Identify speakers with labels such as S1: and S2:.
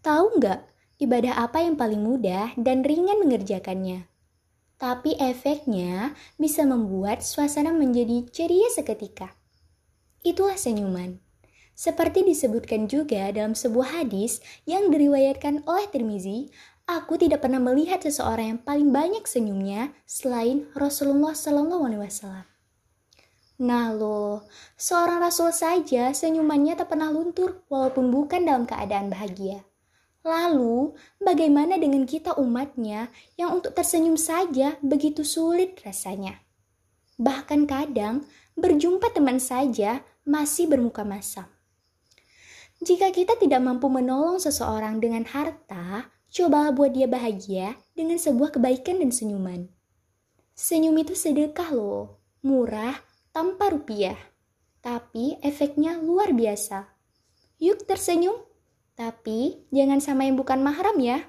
S1: Tahu nggak, ibadah apa yang paling mudah dan ringan mengerjakannya? Tapi efeknya bisa membuat suasana menjadi ceria seketika. Itulah senyuman. Seperti disebutkan juga dalam sebuah hadis yang diriwayatkan oleh Tirmizi, aku tidak pernah melihat seseorang yang paling banyak senyumnya selain Rasulullah Shallallahu Alaihi Wasallam. Nah loh, seorang rasul saja senyumannya tak pernah luntur walaupun bukan dalam keadaan bahagia. Lalu, bagaimana dengan kita umatnya yang untuk tersenyum saja begitu sulit rasanya? Bahkan kadang, berjumpa teman saja masih bermuka masam. Jika kita tidak mampu menolong seseorang dengan harta, cobalah buat dia bahagia dengan sebuah kebaikan dan senyuman. Senyum itu sedekah loh, murah, tanpa rupiah. Tapi efeknya luar biasa. Yuk tersenyum, tapi jangan sama yang bukan mahram ya.